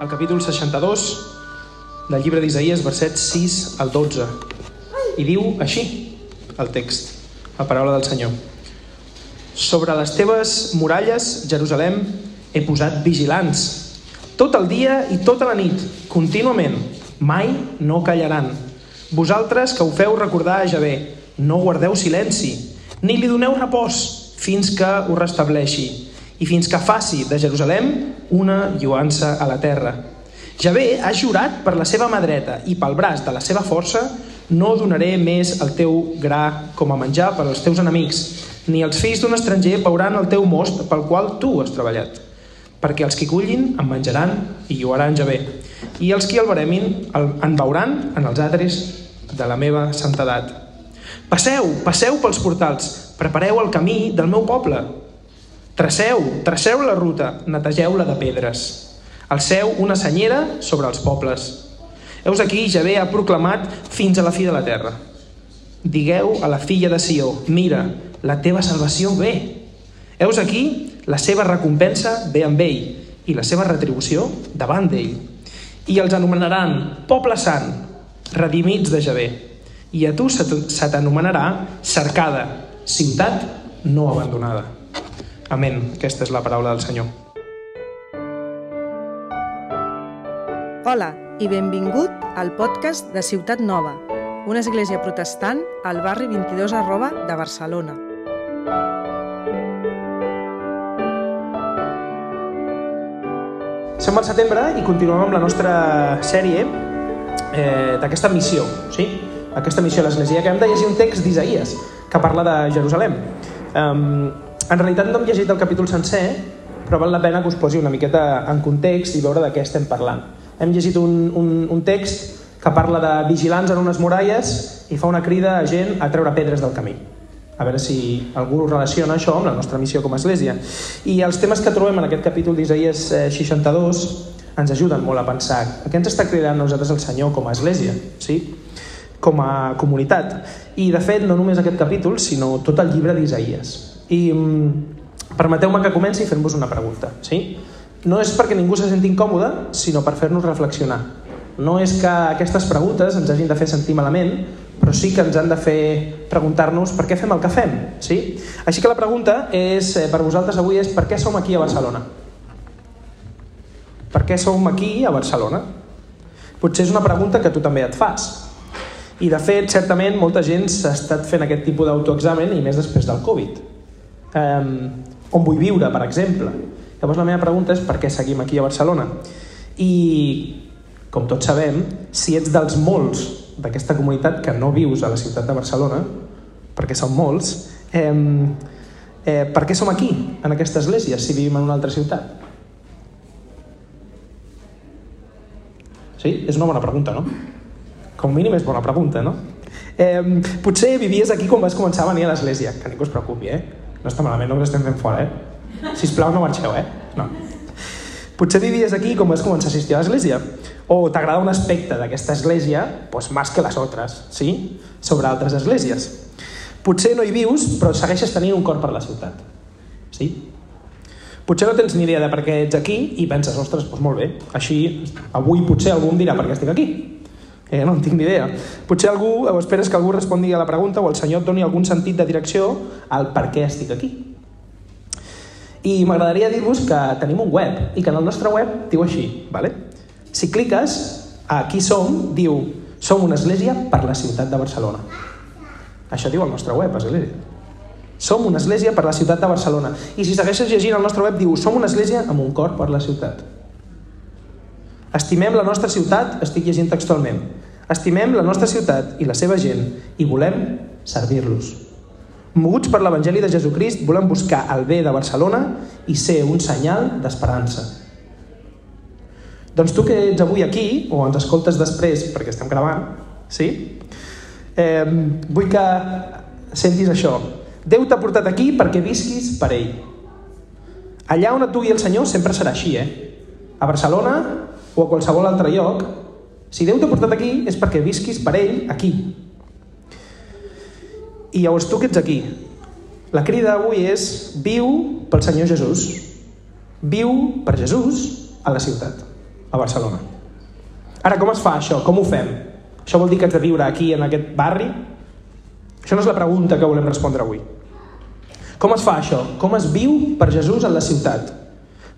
al capítol 62 del llibre d'Isaïes, versets 6 al 12. I diu així el text, la paraula del Senyor. Sobre les teves muralles, Jerusalem, he posat vigilants. Tot el dia i tota la nit, contínuament, mai no callaran. Vosaltres que ho feu recordar a Javé, no guardeu silenci, ni li doneu repòs fins que ho restableixi i fins que faci de Jerusalem una lluança a la terra. Javé ha jurat per la seva mà dreta i pel braç de la seva força no donaré més el teu gra com a menjar per als teus enemics, ni els fills d'un estranger veuran el teu most pel qual tu has treballat. Perquè els que cullin en menjaran i lloaran Javé, i els que el baremin en veuran en els adres de la meva santedat. Passeu, passeu pels portals, prepareu el camí del meu poble, Traceu, traceu la ruta, netegeu-la de pedres. Alceu una senyera sobre els pobles. Heus aquí, Javé ha proclamat fins a la fi de la terra. Digueu a la filla de Sió, mira, la teva salvació ve. Heus aquí, la seva recompensa ve amb ell i la seva retribució davant d'ell. I els anomenaran poble sant, redimits de Javé. I a tu se t'anomenarà cercada, ciutat no abandonada. Amén. Aquesta és la paraula del Senyor. Hola i benvingut al podcast de Ciutat Nova, una església protestant al barri 22 arroba de Barcelona. Som al setembre i continuem amb la nostra sèrie eh, d'aquesta missió, sí? Aquesta missió a l'Església, que hem de llegir un text d'Isaïes que parla de Jerusalem. Um, en realitat no hem llegit el capítol sencer, però val la pena que us posi una miqueta en context i veure de què estem parlant. Hem llegit un, un, un text que parla de vigilants en unes muralles i fa una crida a gent a treure pedres del camí. A veure si algú relaciona això amb la nostra missió com a església. I els temes que trobem en aquest capítol d'Isaïes 62 ens ajuden molt a pensar a què ens està cridant nosaltres el Senyor com a església, sí? com a comunitat. I, de fet, no només aquest capítol, sinó tot el llibre d'Isaïes. I mm, permeteu-me que comenci fent-vos una pregunta. Sí? No és perquè ningú se senti incòmode, sinó per fer-nos reflexionar. No és que aquestes preguntes ens hagin de fer sentir malament, però sí que ens han de fer preguntar-nos per què fem el que fem. Sí? Així que la pregunta és, eh, per vosaltres avui és per què som aquí a Barcelona? Per què som aquí a Barcelona? Potser és una pregunta que tu també et fas. I de fet, certament, molta gent s'ha estat fent aquest tipus d'autoexamen i més després del Covid. Um, on vull viure, per exemple. Llavors la meva pregunta és per què seguim aquí a Barcelona? I, com tots sabem, si ets dels molts d'aquesta comunitat que no vius a la ciutat de Barcelona, perquè són molts, eh, eh, per què som aquí, en aquesta església, si vivim en una altra ciutat? Sí? És una bona pregunta, no? Com mínim és bona pregunta, no? Eh, potser vivies aquí quan vas començar a venir a l'església, que ningú es preocupi, eh? No està malament, no us estem fent fora, eh? Sisplau, no marxeu, eh? No. Potser vivies aquí com vas començar a assistir a l'església, o t'agrada un aspecte d'aquesta església, pues, més que les altres, sí? Sobre altres esglésies. Potser no hi vius, però segueixes tenint un cor per la ciutat. Sí? Potser no tens ni idea de per què ets aquí i penses, ostres, doncs molt bé, així avui potser algú em dirà per què estic aquí. Eh, no en tinc ni idea. Potser algú, o esperes que algú respongui a la pregunta o el Senyor et doni algun sentit de direcció al per què estic aquí. I m'agradaria dir-vos que tenim un web i que en el nostre web diu així, ¿vale? si cliques a qui som, diu som una església per la ciutat de Barcelona. Això diu el nostre web, església. Som una església per la ciutat de Barcelona. I si segueixes llegint el nostre web, diu som una església amb un cor per la ciutat. Estimem la nostra ciutat, estic llegint textualment. Estimem la nostra ciutat i la seva gent i volem servir-los. Moguts per l'Evangeli de Jesucrist, volem buscar el bé de Barcelona i ser un senyal d'esperança. Doncs tu que ets avui aquí, o ens escoltes després perquè estem gravant, sí? Eh, vull que sentis això. Déu t'ha portat aquí perquè visquis per ell. Allà on et dugui el Senyor sempre serà així, eh? A Barcelona o a qualsevol altre lloc, si Déu t'ha portat aquí és perquè visquis per ell aquí. I llavors tu que ets aquí, la crida avui és viu pel Senyor Jesús. Viu per Jesús a la ciutat. a Barcelona. Ara, com es fa això? Com ho fem? Això vol dir que haig de viure aquí, en aquest barri? Això no és la pregunta que volem respondre avui. Com es fa això? Com es viu per Jesús en la ciutat?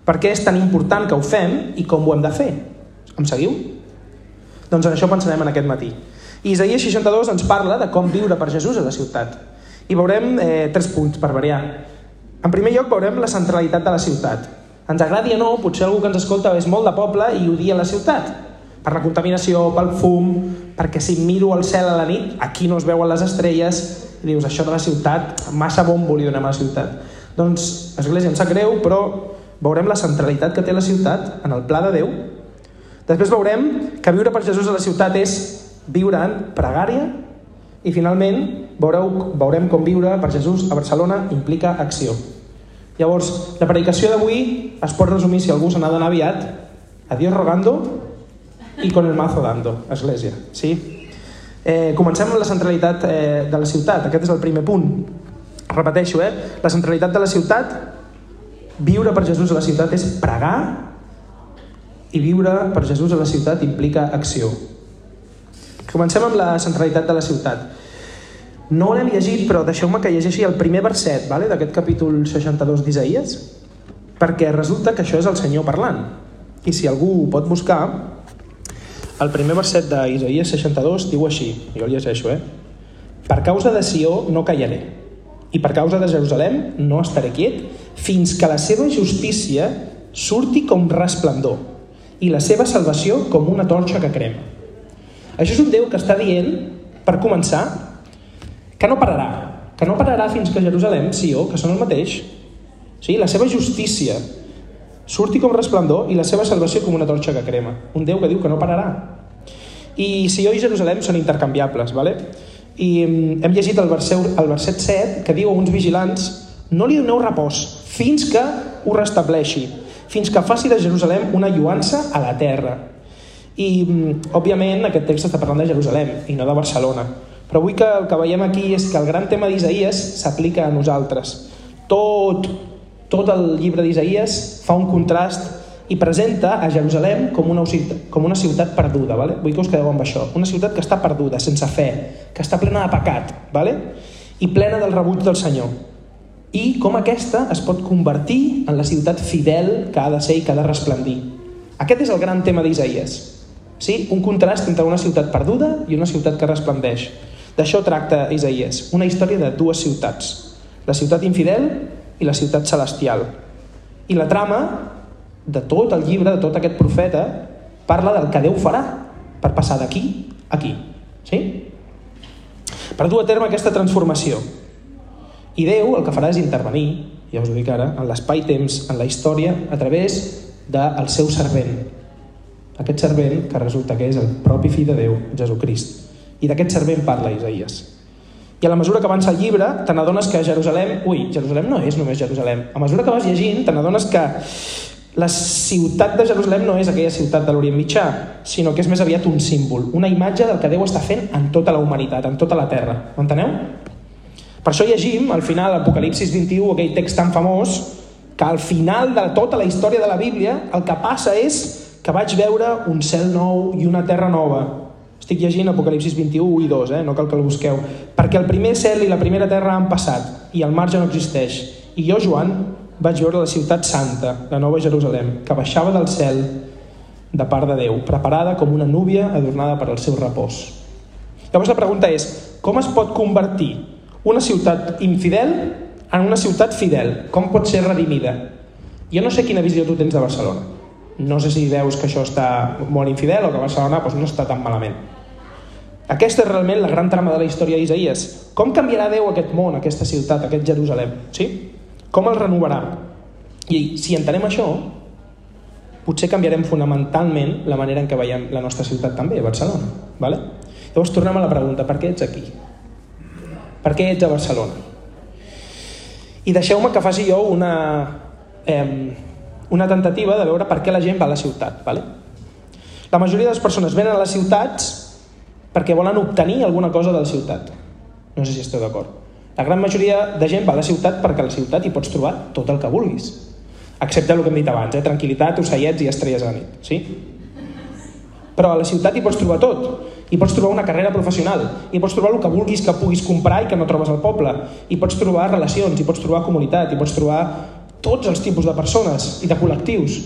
Per què és tan important que ho fem i com ho hem de fer? Em seguiu? Doncs en això pensarem en aquest matí. I Isaías 62 ens parla de com viure per Jesús a la ciutat. I veurem eh, tres punts per variar. En primer lloc veurem la centralitat de la ciutat. Ens agradi o no, potser algú que ens escolta és molt de poble i odia la ciutat. Per la contaminació, pel fum, perquè si miro al cel a la nit, aquí no es veuen les estrelles, i dius, això de la ciutat, massa bombo li donem a la ciutat. Doncs, Església, em sap greu, però veurem la centralitat que té la ciutat en el pla de Déu. Després veurem que viure per Jesús a la ciutat és viure en pregària i finalment veureu, veurem com viure per Jesús a Barcelona implica acció. Llavors, la predicació d'avui es pot resumir, si algú se n'ha d'anar aviat, a Dios rogando i con el mazo dando, església. Sí? Eh, comencem amb la centralitat eh, de la ciutat. Aquest és el primer punt. Repeteixo, eh? La centralitat de la ciutat, viure per Jesús a la ciutat és pregar i viure per Jesús a la ciutat implica acció. Comencem amb la centralitat de la ciutat. No l'hem llegit, però deixeu-me que llegeixi el primer verset vale, d'aquest capítol 62 d'Isaïes, perquè resulta que això és el Senyor parlant. I si algú ho pot buscar, el primer verset d'Isaïes 62 diu així, jo el llegeixo, eh? Per causa de Sió no callaré, i per causa de Jerusalem no estaré quiet, fins que la seva justícia surti com resplendor i la seva salvació com una torxa que crema. Això és un Déu que està dient, per començar, que no pararà, que no pararà fins que Jerusalem, Sió, que són el mateix, sí? la seva justícia surti com resplendor i la seva salvació com una torxa que crema. Un Déu que diu que no pararà. I Sió i Jerusalem són intercanviables, ¿vale? I mm, hem llegit el verset, el verset 7 que diu a uns vigilants no li doneu repòs fins que ho restableixi, fins que faci de Jerusalem una lluança a la terra. I, mm, òbviament, aquest text està parlant de Jerusalem i no de Barcelona. Però avui que el que veiem aquí és que el gran tema d'Isaïes s'aplica a nosaltres. Tot, tot el llibre d'Isaïes fa un contrast i presenta a Jerusalem com una, com una ciutat perduda. Vale? Vull que us quedeu amb això. Una ciutat que està perduda, sense fe, que està plena de pecat, vale? i plena del rebuig del Senyor. I com aquesta es pot convertir en la ciutat fidel que ha de ser i que ha de resplendir. Aquest és el gran tema d'Isaïes. Sí? Un contrast entre una ciutat perduda i una ciutat que resplendeix. D'això tracta Isaías, una història de dues ciutats, la ciutat infidel i la ciutat celestial. I la trama de tot el llibre, de tot aquest profeta, parla del que Déu farà per passar d'aquí a aquí. Sí? Per dur a terme aquesta transformació. I Déu el que farà és intervenir, ja us ho dic ara, en l'espai-temps, en la història, a través del seu servent. Aquest servent que resulta que és el propi fill de Déu, Jesucrist. I d'aquest servent parla Isaías. I a la mesura que avança el llibre, te n'adones que Jerusalem... Ui, Jerusalem no és només Jerusalem. A mesura que vas llegint, te n'adones que la ciutat de Jerusalem no és aquella ciutat de l'Orient Mitjà, sinó que és més aviat un símbol, una imatge del que Déu està fent en tota la humanitat, en tota la Terra. M'enteneu? Per això llegim, al final, Apocalipsis 21, aquell text tan famós, que al final de tota la història de la Bíblia el que passa és que vaig veure un cel nou i una terra nova, estic llegint Apocalipsis 21 i 2, eh? no cal que el busqueu. Perquè el primer cel i la primera terra han passat i el mar ja no existeix. I jo, Joan, vaig veure la ciutat santa, la nova Jerusalem, que baixava del cel de part de Déu, preparada com una núvia adornada per al seu repòs. Llavors la pregunta és, com es pot convertir una ciutat infidel en una ciutat fidel? Com pot ser redimida? Jo no sé quina visió tu tens de Barcelona. No sé si veus que això està molt infidel o que Barcelona doncs, no està tan malament. Aquesta és realment la gran trama de la història d'Isaïes. Com canviarà Déu aquest món, aquesta ciutat, aquest Jerusalem? Sí? Com el renovarà? I si entenem això, potser canviarem fonamentalment la manera en què veiem la nostra ciutat també, Barcelona. Vale? Llavors tornem a la pregunta, per què ets aquí? Per què ets a Barcelona? I deixeu-me que faci jo una, eh, una tentativa de veure per què la gent va a la ciutat. Vale? La majoria de les persones venen a les ciutats perquè volen obtenir alguna cosa de la ciutat. No sé si esteu d'acord. La gran majoria de gent va a la ciutat perquè a la ciutat hi pots trobar tot el que vulguis. Excepte el que hem dit abans, eh? tranquil·litat, ocellets i estrelles a la nit. Sí? Però a la ciutat hi pots trobar tot. Hi pots trobar una carrera professional, hi pots trobar el que vulguis que puguis comprar i que no trobes al poble, hi pots trobar relacions, hi pots trobar comunitat, hi pots trobar tots els tipus de persones i de col·lectius.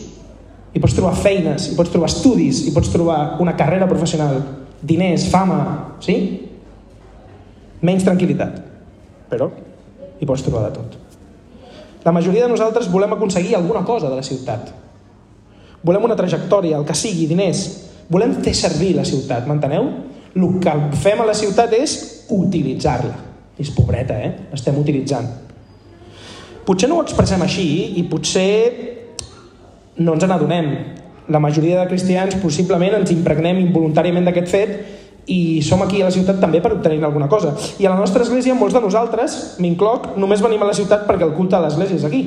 Hi pots trobar feines, hi pots trobar estudis, hi pots trobar una carrera professional, diners, fama, sí? Menys tranquil·litat, però hi pots trobar de tot. La majoria de nosaltres volem aconseguir alguna cosa de la ciutat. Volem una trajectòria, el que sigui, diners. Volem fer servir la ciutat, m'enteneu? El que fem a la ciutat és utilitzar-la. És pobreta, eh? L'estem utilitzant. Potser no ho expressem així i potser no ens n'adonem. La majoria de cristians possiblement ens impregnem involuntàriament d'aquest fet i som aquí a la ciutat també per obtenir alguna cosa. I a la nostra església, molts de nosaltres, m'incloc, només venim a la ciutat perquè el culte a l'església és aquí.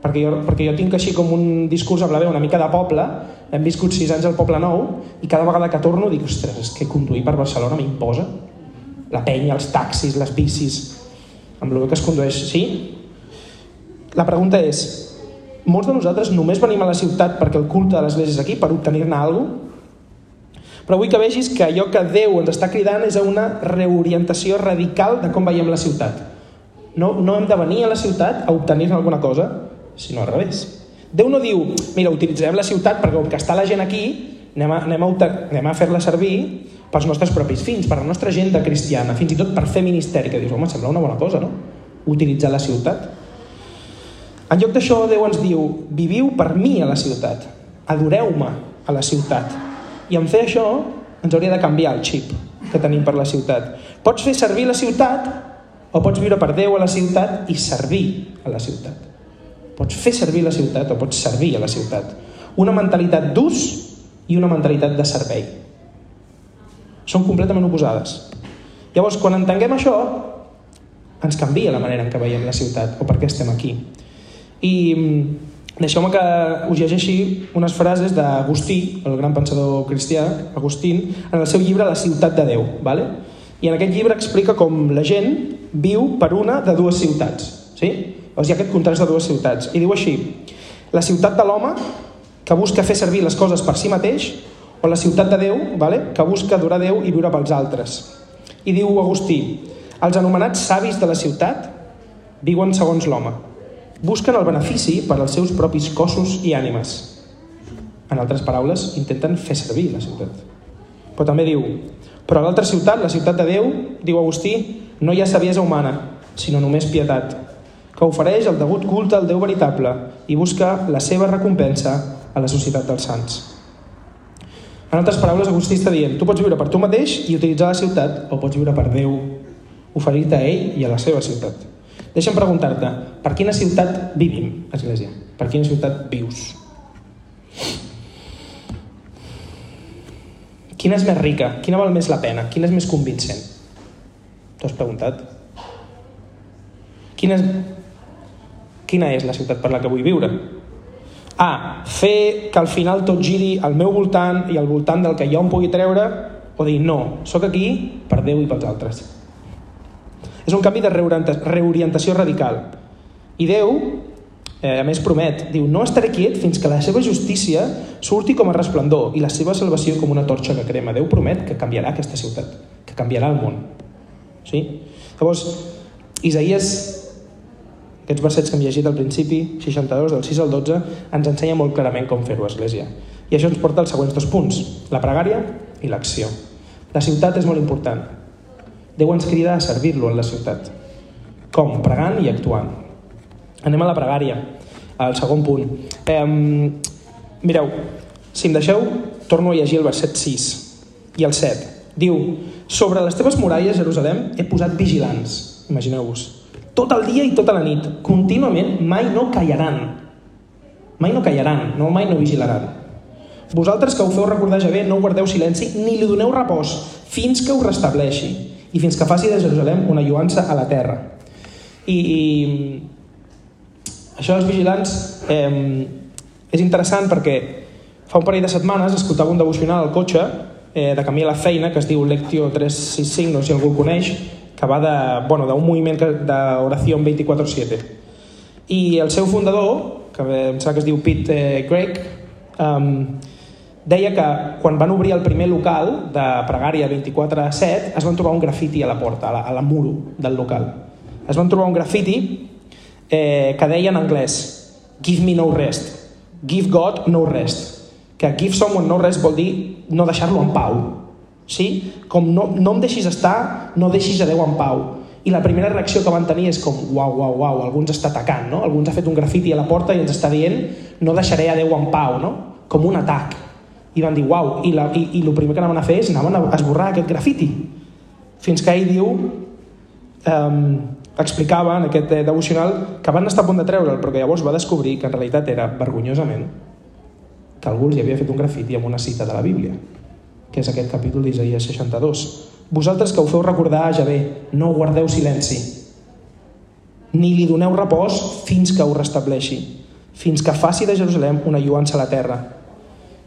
Perquè jo, perquè jo tinc així com un discurs a la veu una mica de poble, hem viscut sis anys al Poble Nou, i cada vegada que torno dic, ostres, és que conduir per Barcelona m'imposa. La penya, els taxis, les bicis, amb el que es condueix, sí? La pregunta és, molts de nosaltres només venim a la ciutat perquè el culte de l'església és aquí, per obtenir-ne alguna cosa? Però vull que vegis que allò que Déu ens està cridant és a una reorientació radical de com veiem la ciutat. No, no hem de venir a la ciutat a obtenir alguna cosa, sinó al revés. Déu no diu, mira, utilitzarem la ciutat perquè com que està la gent aquí, anem a, anem a, anem a fer-la servir pels nostres propis fins, per la nostra gent de cristiana, fins i tot per fer ministeri, que dius, home, sembla una bona cosa, no? Utilitzar la ciutat. En lloc d'això, Déu ens diu, viviu per mi a la ciutat, adoreu-me a la ciutat, i en fer això ens hauria de canviar el xip que tenim per la ciutat. Pots fer servir la ciutat o pots viure per Déu a la ciutat i servir a la ciutat. Pots fer servir la ciutat o pots servir a la ciutat. Una mentalitat d'ús i una mentalitat de servei. Són completament oposades. Llavors, quan entenguem això, ens canvia la manera en què veiem la ciutat o per què estem aquí. I Deixeu-me que us llegeixi unes frases d'Agustí, el gran pensador cristià, Agustín, en el seu llibre La ciutat de Déu. Vale? I en aquest llibre explica com la gent viu per una de dues ciutats. Sí? Llavors hi ha aquest contrast de dues ciutats. I diu així, la ciutat de l'home, que busca fer servir les coses per si mateix, o la ciutat de Déu, vale? que busca adorar Déu i viure pels altres. I diu Agustí, els anomenats savis de la ciutat viuen segons l'home, busquen el benefici per als seus propis cossos i ànimes. En altres paraules, intenten fer servir la ciutat. Però també diu, però a l'altra ciutat, la ciutat de Déu, diu Agustí, no hi ha saviesa humana, sinó només pietat, que ofereix el degut culte al Déu veritable i busca la seva recompensa a la societat dels sants. En altres paraules, Agustí està dient, tu pots viure per tu mateix i utilitzar la ciutat, o pots viure per Déu, oferir-te a ell i a la seva ciutat. Deixa'm preguntar-te, per quina ciutat vivim, Església? Per quina ciutat vius? Quina és més rica? Quina val més la pena? Quina és més convincent? T'ho has preguntat? Quina és... Quina és la ciutat per la que vull viure? A. Fer que al final tot giri al meu voltant i al voltant del que jo em pugui treure o dir no, sóc aquí per Déu i pels altres. És un canvi de reorientació radical. I Déu, eh, a més, promet, diu, no estaré quiet fins que la seva justícia surti com a resplendor i la seva salvació com una torxa que crema. Déu promet que canviarà aquesta ciutat, que canviarà el món. Sí? Llavors, Isaías, aquests versets que hem llegit al principi, 62, del 6 al 12, ens ensenya molt clarament com fer-ho a Església. I això ens porta als següents dos punts, la pregària i l'acció. La ciutat és molt important, Déu ens crida a servir-lo en la ciutat. Com? Pregant i actuant. Anem a la pregària, al segon punt. Eh, mireu, si em deixeu, torno a llegir el verset 6 i el 7. Diu, sobre les teves muralles, Jerusalem, he posat vigilants. Imagineu-vos. Tot el dia i tota la nit, contínuament, mai no callaran. Mai no callaran, no, mai no vigilaran. Vosaltres que ho feu recordar ja bé, no guardeu silenci ni li doneu repòs fins que ho restableixi i fins que faci de Jerusalem una lluança a la terra. I, i això dels vigilants eh, és interessant perquè fa un parell de setmanes escoltava un devocional al cotxe eh, de camí a la feina que es diu Lectio 365, no sé si algú el coneix, que va d'un bueno, moviment d'oració 24-7. I el seu fundador, que em sembla que es diu Pete eh, Gregg, um, deia que quan van obrir el primer local de pregària 24-7 es van trobar un grafiti a la porta, a la, a la muro del local. Es van trobar un grafiti eh, que deia en anglès Give me no rest, give God no rest. Que give someone no rest vol dir no deixar-lo en pau. Sí? Com no, no em deixis estar, no deixis a Déu en pau. I la primera reacció que van tenir és com uau, uau, uau, algú ens està atacant, no? Algú ens ha fet un grafiti a la porta i ens està dient no deixaré a Déu en pau, no? Com un atac i van dir, uau, i, la, i, i el primer que anaven a fer és anaven a esborrar aquest grafiti. Fins que ell diu, um, explicava en aquest devocional que van estar a punt de treure'l, però que llavors va descobrir que en realitat era vergonyosament que algú hi havia fet un grafiti amb una cita de la Bíblia, que és aquest capítol d'Isaïa 62. Vosaltres que ho feu recordar a Javé, no guardeu silenci, ni li doneu repòs fins que ho restableixi, fins que faci de Jerusalem una lluança a la terra,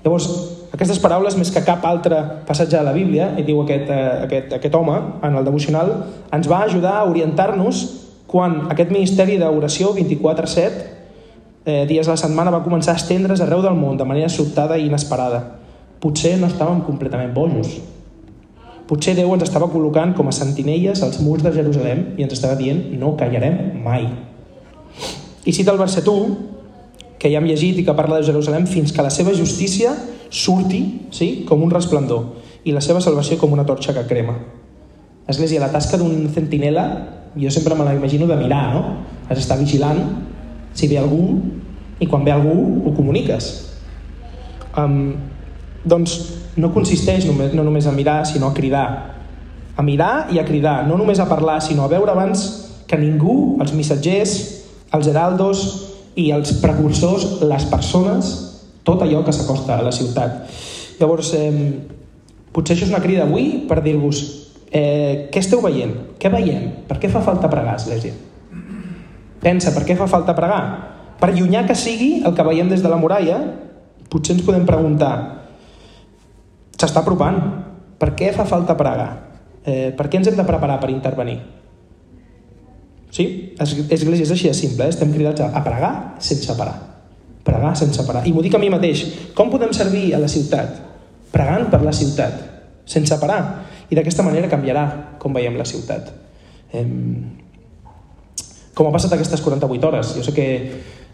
Llavors, aquestes paraules, més que cap altre passatge de la Bíblia, i diu aquest, eh, aquest, aquest home en el devocional, ens va ajudar a orientar-nos quan aquest ministeri d'oració 24-7 eh, dies a la setmana va començar a estendre's arreu del món de manera sobtada i inesperada. Potser no estàvem completament bojos. Potser Déu ens estava col·locant com a sentinelles als murs de Jerusalem i ens estava dient no callarem mai. I cita el verset 1, que ja hem llegit i que parla de Jerusalem fins que la seva justícia surti sí, com un resplendor i la seva salvació com una torxa que crema. Església, la tasca d'un centinela, jo sempre me la imagino de mirar, no? Has d'estar vigilant si ve algú i quan ve algú ho comuniques. Um, doncs no consisteix només, no només a mirar, sinó a cridar. A mirar i a cridar, no només a parlar, sinó a veure abans que ningú, els missatgers, els heraldos, i els precursors, les persones, tot allò que s'acosta a la ciutat. Llavors, eh, potser això és una crida avui per dir-vos eh, què esteu veient? Què veiem? Per què fa falta pregar, Església? Pensa, per què fa falta pregar? Per llunyà que sigui el que veiem des de la muralla, potser ens podem preguntar s'està apropant. Per què fa falta pregar? Eh, per què ens hem de preparar per intervenir? Sí? Església és així de simple, eh? estem cridats a, pregar sense parar. Pregar sense parar. I m'ho dic a mi mateix. Com podem servir a la ciutat? Pregant per la ciutat, sense parar. I d'aquesta manera canviarà com veiem la ciutat. Eh, com ha passat aquestes 48 hores? Jo sé que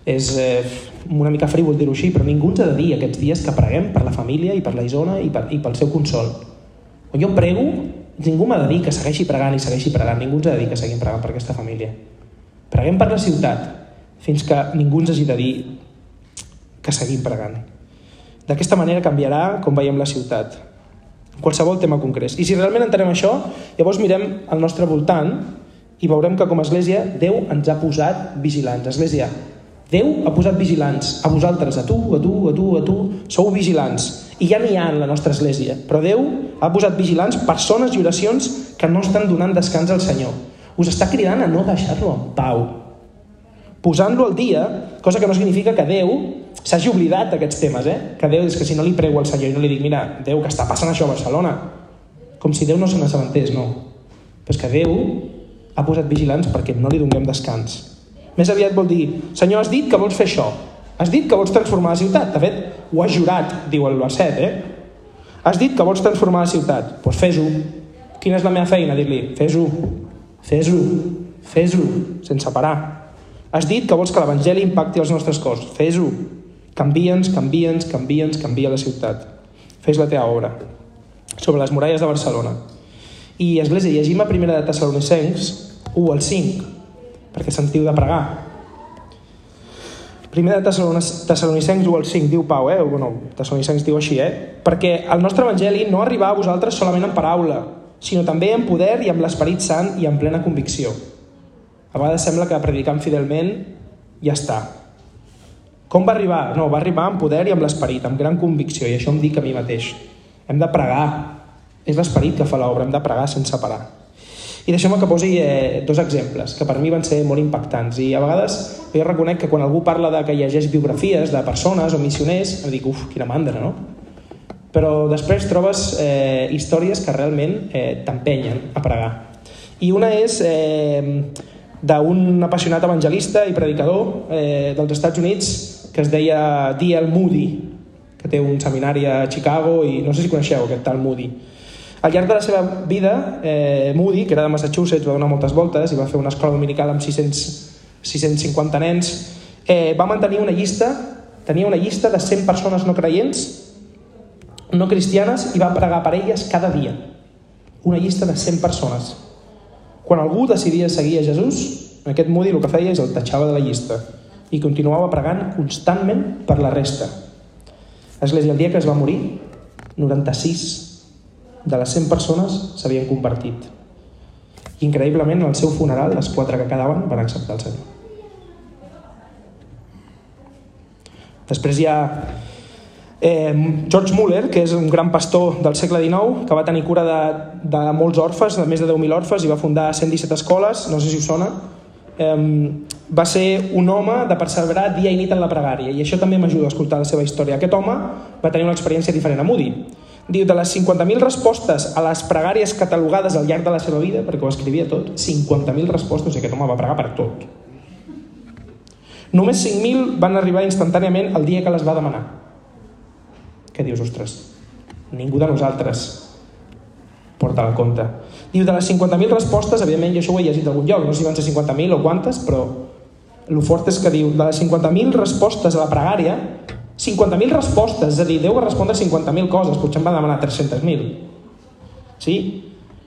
és eh, una mica frívol dir-ho així, però ningú ens ha de dir aquests dies que preguem per la família i per la Isona i, per, i pel seu consol. Quan jo prego, ningú m'ha de dir que segueixi pregant i segueixi pregant, ningú ens ha de dir que seguim pregant per aquesta família. Preguem per la ciutat, fins que ningú ens hagi de dir que seguim pregant. D'aquesta manera canviarà com veiem la ciutat, qualsevol tema concret. I si realment entenem això, llavors mirem al nostre voltant i veurem que com a Església Déu ens ha posat vigilants. Església, Déu ha posat vigilants a vosaltres, a tu, a tu, a tu, a tu, sou vigilants. I ja n'hi ha en la nostra església. Però Déu ha posat vigilants, persones i oracions que no estan donant descans al Senyor. Us està cridant a no deixar-lo en pau. Posant-lo al dia, cosa que no significa que Déu s'hagi oblidat d'aquests temes, eh? Que Déu és que si no li prego al Senyor i no li dic, mira, Déu, que està passant això a Barcelona, com si Déu no se n'assabentés, no. Però és que Déu ha posat vigilants perquè no li donem descans. Més aviat vol dir, Senyor, has dit que vols fer això, Has dit que vols transformar la ciutat. De fet, ho has jurat, diu el verset, eh? Has dit que vols transformar la ciutat. Doncs pues fes-ho. Quina és la meva feina? Dir-li, fes-ho, fes-ho, fes-ho, sense parar. Has dit que vols que l'Evangeli impacti els nostres cors. Fes-ho. Canvia'ns, canvia'ns, canvia'ns, canvia la ciutat. Fes la teva obra. Sobre les muralles de Barcelona. I, Església, llegim a primera de Tessalonicencs 1 al 5, perquè sentiu de pregar. Primer de Tessalonicencs 1 al 5 diu Pau, eh? bueno, Tessalonicencs diu així, eh? perquè el nostre evangeli no arriba a vosaltres solament en paraula, sinó també en poder i amb l'Esperit Sant i en plena convicció. A vegades sembla que predicant fidelment ja està. Com va arribar? No, va arribar amb poder i amb l'esperit, amb gran convicció, i això em dic a mi mateix. Hem de pregar. És l'esperit que fa l'obra, hem de pregar sense parar. I deixeu-me que posi eh, dos exemples que per mi van ser molt impactants. I a vegades jo reconec que quan algú parla de que llegeix biografies de persones o missioners, em dic, uf, quina mandra, no? Però després trobes eh, històries que realment eh, t'empenyen a pregar. I una és eh, d'un apassionat evangelista i predicador eh, dels Estats Units que es deia D.L. Moody. que té un seminari a Chicago i no sé si coneixeu aquest tal Moody. Al llarg de la seva vida, eh, Moody, que era de Massachusetts, va donar moltes voltes i va fer una escola dominical amb 600, 650 nens, eh, va mantenir una llista, tenia una llista de 100 persones no creients, no cristianes, i va pregar per elles cada dia. Una llista de 100 persones. Quan algú decidia seguir a Jesús, aquest Moody el que feia és el tatxava de la llista i continuava pregant constantment per la resta. L'església, el dia que es va morir, 96 de les 100 persones s'havien convertit. Increïblement, al seu funeral, les quatre que quedaven van acceptar el Senyor. Després hi ha eh, George Muller, que és un gran pastor del segle XIX, que va tenir cura de, de molts orfes, de més de 10.000 orfes, i va fundar 117 escoles, no sé si us sona. Eh, va ser un home de perseverar dia i nit en la pregària, i això també m'ajuda a escoltar la seva història. Aquest home va tenir una experiència diferent a Moody. Diu, de les 50.000 respostes a les pregàries catalogades al llarg de la seva vida, perquè ho escrivia tot, 50.000 respostes, aquest home va pregar per tot. Només 5.000 van arribar instantàniament el dia que les va demanar. Què dius, ostres? Ningú de nosaltres porta la compte. Diu, de les 50.000 respostes, evidentment, jo això ho he llegit d'algun lloc, no sé si van ser 50.000 o quantes, però el fort és que diu, de les 50.000 respostes a la pregària, 50.000 respostes, és a dir, Déu va respondre 50.000 coses, potser en va demanar 300.000. Sí?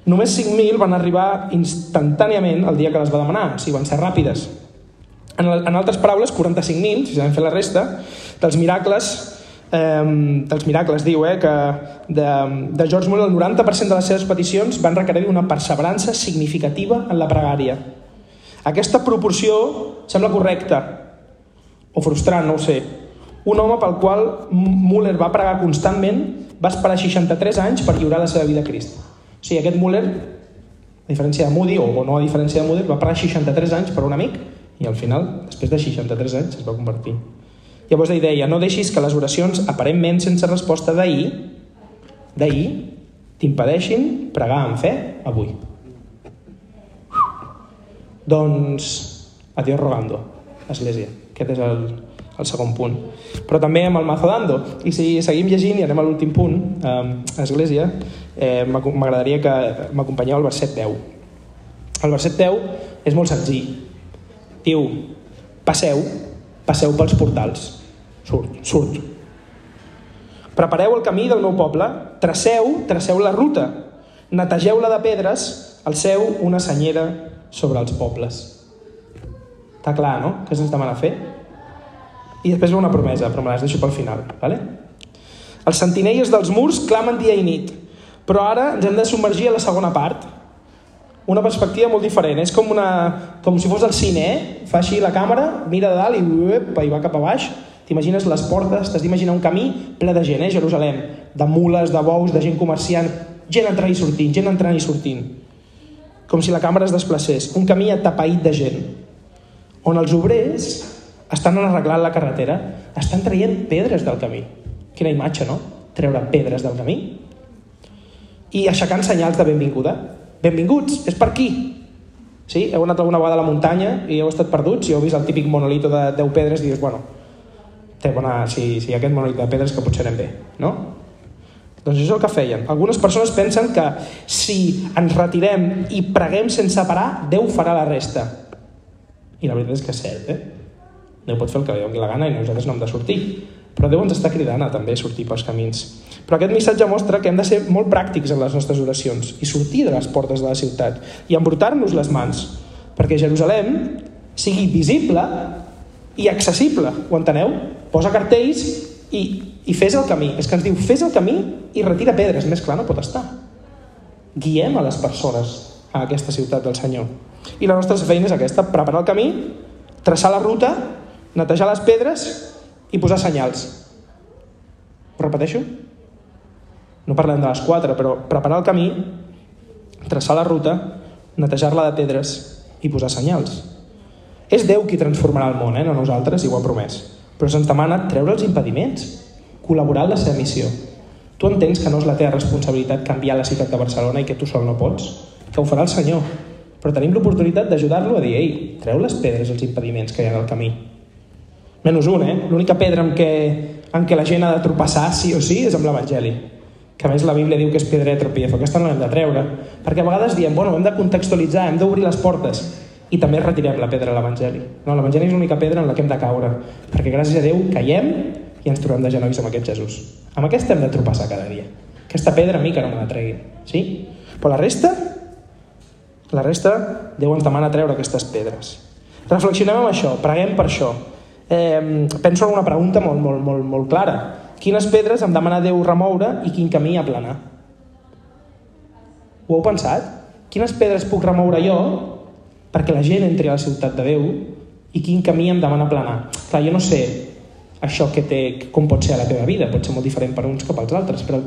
Només 5.000 van arribar instantàniament el dia que les va demanar, o sigui, van ser ràpides. En, en altres paraules, 45.000, si sabem fer la resta, dels miracles, eh, dels miracles diu eh, que de, de George Muller el 90% de les seves peticions van requerir una perseverança significativa en la pregària. Aquesta proporció sembla correcta o frustrant, no ho sé. Un home pel qual Muller va pregar constantment va esperar 63 anys per lliurar la seva vida a Crist. O sigui, aquest Muller, a diferència de Moody, o no a diferència de Moody, va pregar 63 anys per un amic i al final, després de 63 anys, es va convertir. Llavors ell deia, no deixis que les oracions aparentment sense resposta d'ahir, d'ahir, t'impedeixin pregar amb fe avui. Doncs, adiós rogando, església. Aquest és el, el segon punt. Però també amb el mazo dando. I si seguim llegint i anem a l'últim punt, eh, església, eh, m'agradaria que m'acompanyeu al verset 10. El verset 10 és molt senzill Diu, passeu, passeu pels portals. Surt, surt. Prepareu el camí del meu poble, traceu, traceu la ruta, netegeu-la de pedres, alceu una senyera sobre els pobles. Està clar, no? Què se'ns demana fer? I després ve una promesa, però me les deixo pel final. Vale? Els sentinelles dels murs clamen dia i nit, però ara ens hem de submergir a la segona part, una perspectiva molt diferent. És com, una, com si fos el cine, eh? Fa així la càmera, mira de dalt i, uep, i va cap a baix. T'imagines les portes, t'has d'imaginar un camí ple de gent, eh? Jerusalem. De mules, de bous, de gent comerciant, gent entrant i sortint, gent entrant i sortint. Com si la càmera es desplacés. Un camí atapeït de gent. On els obrers estan arreglant la carretera, estan traient pedres del camí. Quina imatge, no? Treure pedres del camí. I aixecant senyals de benvinguda benvinguts, és per aquí. Sí? Heu anat alguna vegada a la muntanya i heu estat perduts i heu vist el típic monolito de 10 pedres i dius, bueno, té bona, si, si hi ha aquest monolito de pedres que potser anem bé, no? Doncs això és el que feien. Algunes persones pensen que si ens retirem i preguem sense parar, Déu farà la resta. I la veritat és que és cert, eh? Déu pot fer el que li doni la gana i nosaltres no hem de sortir. Però Déu ens està cridant a també sortir pels camins. Però aquest missatge mostra que hem de ser molt pràctics en les nostres oracions i sortir de les portes de la ciutat i embrutar-nos les mans perquè Jerusalem sigui visible i accessible, ho enteneu? Posa cartells i, i fes el camí. És que ens diu, fes el camí i retira pedres. Més clar no pot estar. Guiem a les persones a aquesta ciutat del Senyor. I la nostra feina és aquesta, preparar el camí, traçar la ruta, netejar les pedres i posar senyals. Ho repeteixo? no parlem de les quatre, però preparar el camí, traçar la ruta, netejar-la de pedres i posar senyals. És Déu qui transformarà el món, eh? no nosaltres, i ho ha promès. Però se'ns demana treure els impediments, col·laborar en la seva missió. Tu entens que no és la teva responsabilitat canviar la ciutat de Barcelona i que tu sol no pots? Que ho farà el Senyor. Però tenim l'oportunitat d'ajudar-lo a dir, ei, treu les pedres, els impediments que hi ha al camí. Menys un, eh? L'única pedra amb què en què la gent ha de tropassar sí o sí és amb l'Evangeli que a més la Bíblia diu que és pedra de tropiezo, aquesta no l'hem de treure, perquè a vegades diem, bueno, hem de contextualitzar, hem d'obrir les portes, i també retirem la pedra a l'Evangeli. No, l'Evangeli és l'única pedra en la que hem de caure, perquè gràcies a Déu caiem i ens trobem de genolls amb aquest Jesús. Amb aquesta hem de tropassar cada dia. Aquesta pedra a mi que no me la tregui. Sí? Però la resta, la resta, Déu ens demana treure aquestes pedres. Reflexionem amb això, preguem per això. Eh, penso en una pregunta molt, molt, molt, molt clara. Quines pedres em demana Déu remoure i quin camí aplanar? Ho heu pensat? Quines pedres puc remoure jo perquè la gent entri a la ciutat de Déu i quin camí em demana aplanar? Clar, jo no sé això que té, com pot ser a la teva vida, pot ser molt diferent per uns que pels altres, però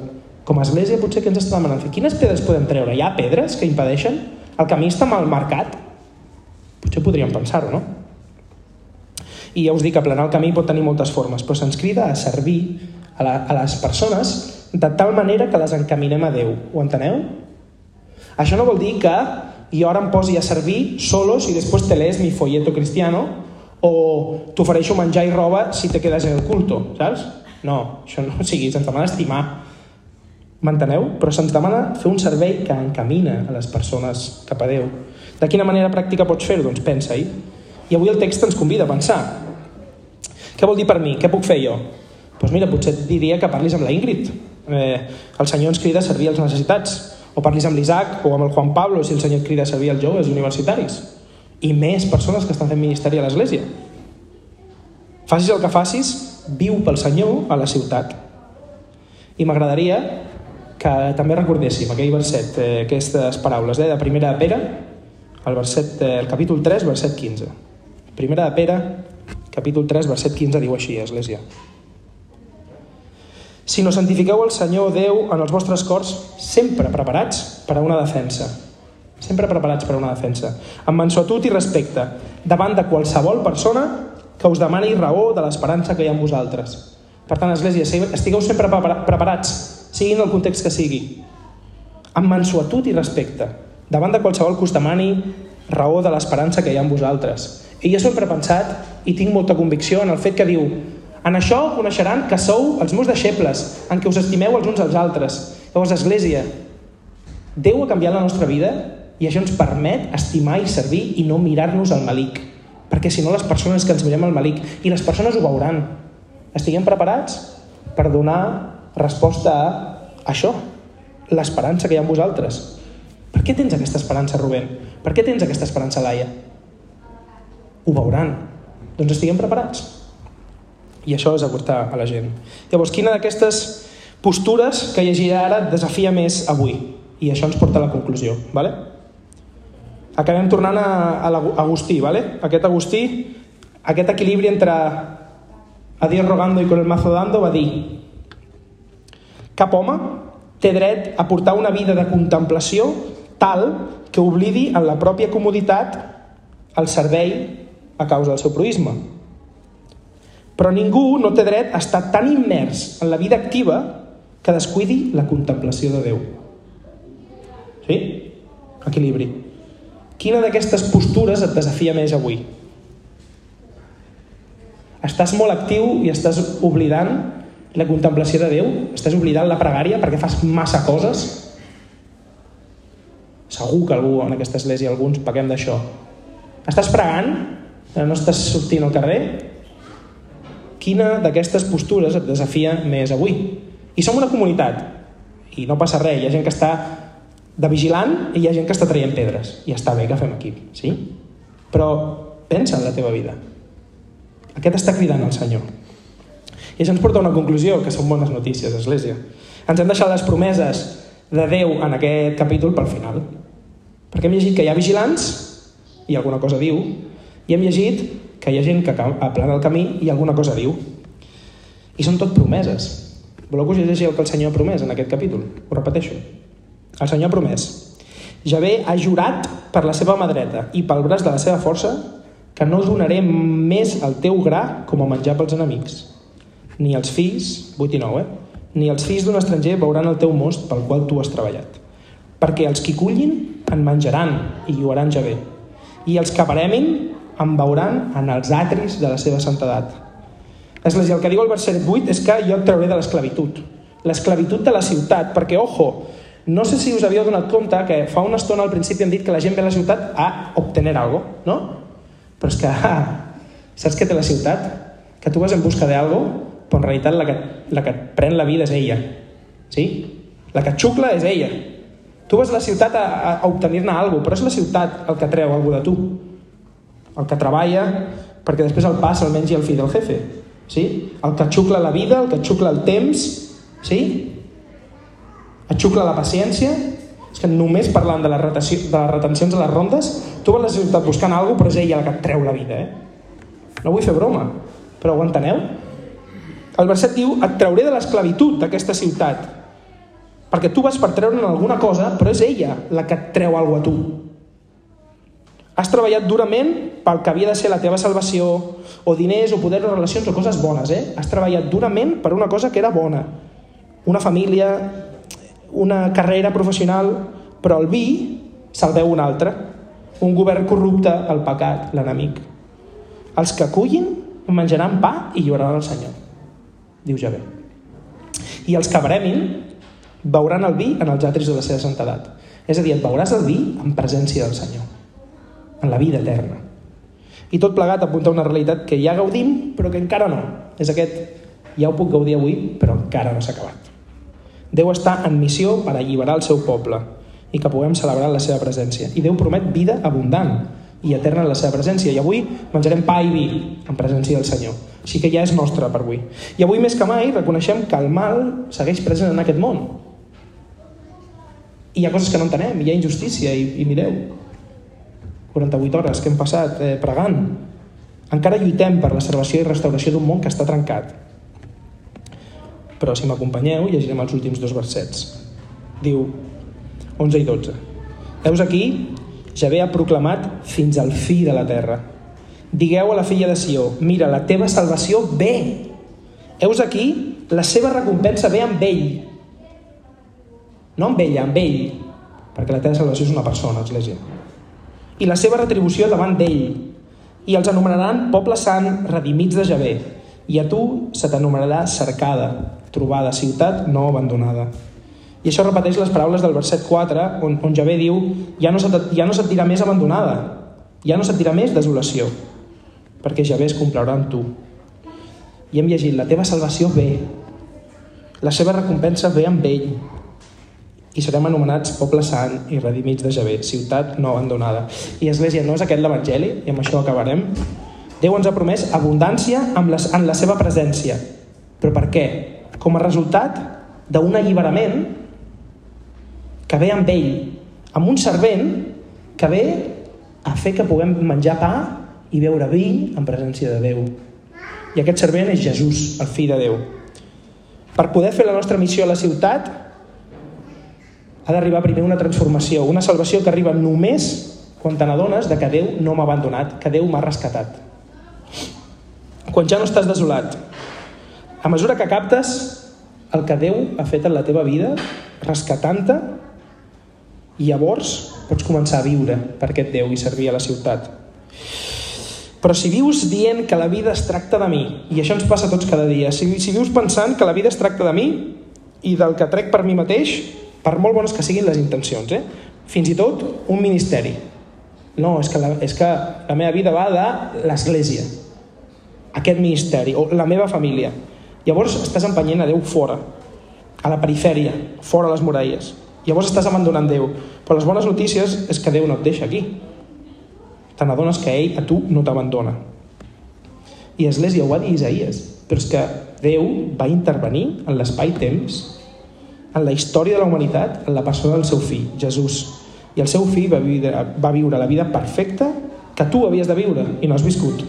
com a església potser que ens està demanant fer? Quines pedres podem treure? Hi ha pedres que impedeixen? El camí està mal marcat? Potser podríem pensar-ho, no? I ja us dic que aplanar el camí pot tenir moltes formes, però se'ns crida a servir a, la, a les persones de tal manera que les encaminem a Déu. Ho enteneu? Això no vol dir que jo ara em posi a servir solos i després te lees mi folleto cristiano o t'ofereixo menjar i roba si te quedes en el culto, saps? No, això no, o sigui, se'ns demana estimar. M'enteneu? Però se'ns demana fer un servei que encamina a les persones cap a Déu. De quina manera pràctica pots fer-ho? Doncs pensa-hi. I avui el text ens convida a pensar. Què vol dir per mi? Què puc fer jo? Doncs mira, potser diria que parlis amb la Ingrid. Eh, el Senyor ens crida a servir als necessitats. O parlis amb l'Isaac o amb el Juan Pablo si el Senyor et crida a servir als joves universitaris. I més persones que estan fent ministeri a l'Església. Facis el que facis, viu pel Senyor a la ciutat. I m'agradaria que també recordéssim aquell verset, eh, aquestes paraules eh, de primera de Pere, el, verset, eh, el capítol 3, verset 15. Primera de Pere, capítol 3, verset 15, diu així, Església. Si no santifiqueu el Senyor Déu en els vostres cors, sempre preparats per a una defensa. Sempre preparats per a una defensa. Amb mansuetud i respecte, davant de qualsevol persona que us demani raó de l'esperança que hi ha en vosaltres. Per tant, Església, estigueu sempre preparats, siguin el context que sigui. Amb mansuetud i respecte, davant de qualsevol que us demani raó de l'esperança que hi ha en vosaltres. I jo sempre he pensat i tinc molta convicció en el fet que diu en això coneixeran que sou els meus deixebles, en què us estimeu els uns als altres. Llavors, Església, Déu ha canviat la nostra vida i això ens permet estimar i servir i no mirar-nos al malic. Perquè si no, les persones que ens mirem al malic, i les persones ho veuran. Estiguem preparats per donar resposta a això, l'esperança que hi ha en vosaltres. Per què tens aquesta esperança, Rubén? Per què tens aquesta esperança, Laia? Ho veuran. Doncs estiguem preparats. I això és aportar a la gent. Llavors, quina d'aquestes postures que llegiré ara et desafia més avui? I això ens porta a la conclusió. ¿vale? Acabem tornant a, a l'Agustí. ¿vale? Aquest Agustí, aquest equilibri entre a Dios rogando i con el mazo dando va dir cap home té dret a portar una vida de contemplació tal que oblidi en la pròpia comoditat el servei a causa del seu proisme. Però ningú no té dret a estar tan immers en la vida activa que descuidi la contemplació de Déu. Sí? Equilibri. Quina d'aquestes postures et desafia més avui? Estàs molt actiu i estàs oblidant la contemplació de Déu? Estàs oblidant la pregària perquè fas massa coses? Segur que algú en aquesta església, alguns, paguem d'això. Estàs pregant? No estàs sortint al carrer? Quina d'aquestes postures et desafia més avui? I som una comunitat, i no passa res, hi ha gent que està de vigilant i hi ha gent que està traient pedres. I està bé que fem equip, sí? Però pensa en la teva vida. Aquest està cridant al Senyor. I això ens porta a una conclusió, que són bones notícies, Església. Ens hem deixat les promeses de Déu en aquest capítol pel final. Perquè hem llegit que hi ha vigilants, i alguna cosa diu, i hem llegit que hi ha gent que aplana el camí i alguna cosa diu. I són tot promeses. Voleu que us llegeixi el que el Senyor ha promès en aquest capítol? Ho repeteixo. El Senyor ha promès. Javé ha jurat per la seva mà dreta i pel braç de la seva força que no donaré més el teu gra com a menjar pels enemics. Ni els fills, 8 i 9, eh? Ni els fills d'un estranger veuran el teu most pel qual tu has treballat. Perquè els qui cullin en menjaran i lloaran Javé. I els que baremin em veuran en els atris de la seva santedat. Església, el que diu el verset 8 és que jo et trauré de l'esclavitud. L'esclavitud de la ciutat, perquè, ojo, no sé si us havíeu donat compte que fa una estona al principi hem dit que la gent ve a la ciutat a obtenir algo, no? Però és que, ah, saps què té la ciutat? Que tu vas en busca d'algo, però en realitat la que, la que et pren la vida és ella. Sí? La que xucla és ella. Tu vas a la ciutat a, a obtenir-ne alguna cosa, però és la ciutat el que treu alguna de tu. El que treballa perquè després el pas el mengi el fill del jefe. Sí? El que xucla la vida, el que xucla el temps, sí? et xucla la paciència, és que només parlant de les, retenció, de les retencions a les rondes, tu vas la ciutat buscant alguna cosa, però és ella la que et treu la vida, eh? No vull fer broma, però ho enteneu? El verset diu, et trauré de l'esclavitud d'aquesta ciutat, perquè tu vas per treure'n alguna cosa, però és ella la que et treu alguna a tu. Has treballat durament pel que havia de ser la teva salvació, o diners, o poder, o relacions, o coses bones, eh? Has treballat durament per una cosa que era bona. Una família, una carrera professional, però el vi se'l veu un altre. Un govern corrupte, el pecat, l'enemic. Els que acullin menjaran pa i lloraran al Senyor, diu Javé. I els que bremin veuran el vi en els atris de la seva santedat. És a dir, et veuràs el vi en presència del Senyor, en la vida eterna. I tot plegat apunta a una realitat que ja gaudim, però que encara no. És aquest, ja ho puc gaudir avui, però encara no s'ha acabat. Déu està en missió per alliberar el seu poble i que puguem celebrar la seva presència. I Déu promet vida abundant i eterna en la seva presència. I avui menjarem pa i vi en presència del Senyor. Així que ja és nostre per avui. I avui més que mai reconeixem que el mal segueix present en aquest món. I hi ha coses que no entenem, hi ha injustícia, i, i mireu, 48 hores que hem passat eh, pregant. Encara lluitem per la salvació i restauració d'un món que està trencat però si m'acompanyeu llegirem els últims dos versets. Diu 11 i 12. Heus aquí, Javé ha proclamat fins al fi de la terra. Digueu a la filla de Sió, mira, la teva salvació ve. Heus aquí, la seva recompensa ve amb ell. No amb ella, amb ell. Perquè la teva salvació és una persona, església. I la seva retribució davant d'ell. I els anomenaran poble sant, redimits de Javé. I a tu se t'anomenarà cercada, trobada, ciutat no abandonada. I això repeteix les paraules del verset 4, on, on Javé diu ja no, se't, ja no se't dirà més abandonada, ja no se't dirà més desolació, perquè Javé es complaurà amb tu. I hem llegit, la teva salvació ve, la seva recompensa ve amb ell, i serem anomenats poble sant i redimits de Javé, ciutat no abandonada. I Església, no és aquest l'Evangeli, i amb això acabarem? Déu ens ha promès abundància amb les, en la seva presència. Però per què? com a resultat d'un alliberament que ve amb ell, amb un servent que ve a fer que puguem menjar pa i beure vi en presència de Déu. I aquest servent és Jesús, el fill de Déu. Per poder fer la nostra missió a la ciutat ha d'arribar primer una transformació, una salvació que arriba només quan te n'adones que Déu no m'ha abandonat, que Déu m'ha rescatat. Quan ja no estàs desolat, a mesura que captes el que Déu ha fet en la teva vida, rescatant-te, i llavors pots començar a viure per aquest Déu i servir a la ciutat. Però si vius dient que la vida es tracta de mi, i això ens passa tots cada dia, si, si vius pensant que la vida es tracta de mi i del que trec per mi mateix, per molt bones que siguin les intencions, eh? fins i tot un ministeri. No, és que la, és que la meva vida va de l'església, aquest ministeri, o la meva família. Llavors estàs empenyent a Déu fora, a la perifèria, fora les muralles. Llavors estàs abandonant Déu. Però les bones notícies és que Déu no et deixa aquí. Te n'adones que ell a tu no t'abandona. I Església ho va dir Isaías, però és que Déu va intervenir en l'espai-temps, en la història de la humanitat, en la persona del seu fill, Jesús. I el seu fill va viure, va viure la vida perfecta que tu havies de viure i no has viscut.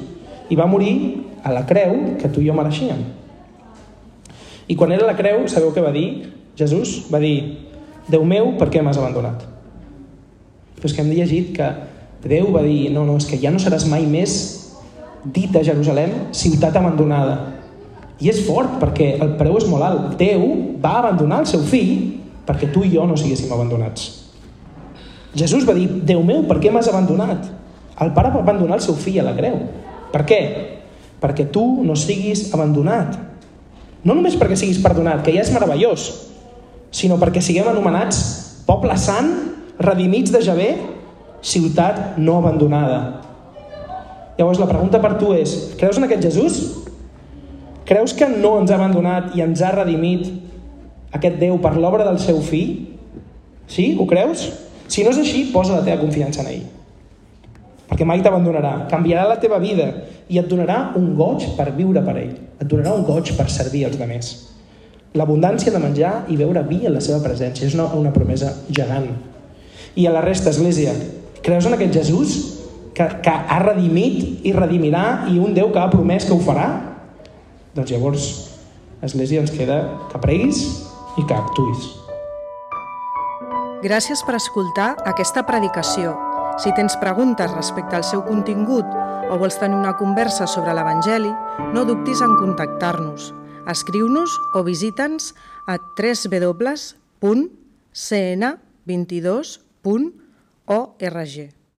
I va morir a la creu que tu i jo mereixíem. I quan era la creu, sabeu què va dir? Jesús va dir, Déu meu, per què m'has abandonat? Però és que hem llegit que Déu va dir, no, no, és que ja no seràs mai més dit a Jerusalem ciutat abandonada. I és fort perquè el preu és molt alt. Déu va abandonar el seu fill perquè tu i jo no siguéssim abandonats. Jesús va dir, Déu meu, per què m'has abandonat? El pare va abandonar el seu fill a la creu. Per què? perquè tu no siguis abandonat. No només perquè siguis perdonat, que ja és meravellós, sinó perquè siguem anomenats poble sant, redimits de Javé, ciutat no abandonada. Llavors la pregunta per tu és, creus en aquest Jesús? Creus que no ens ha abandonat i ens ha redimit aquest Déu per l'obra del seu fill? Sí? Ho creus? Si no és així, posa la teva confiança en ell. Perquè mai t'abandonarà. Canviarà la teva vida i et donarà un goig per viure per ell. Et donarà un goig per servir als altres. L'abundància de menjar i beure vi en la seva presència és una, una promesa gegant. I a la resta, Església, creus en aquest Jesús que, que ha redimit i redimirà i un Déu que ha promès que ho farà? Doncs llavors, Església, ens queda que preguis i que actuïs. Gràcies per escoltar aquesta predicació. Si tens preguntes respecte al seu contingut o vols tenir una conversa sobre l'Evangeli, no dubtis en contactar-nos. Escriu-nos o visita'ns a www.cn22.org.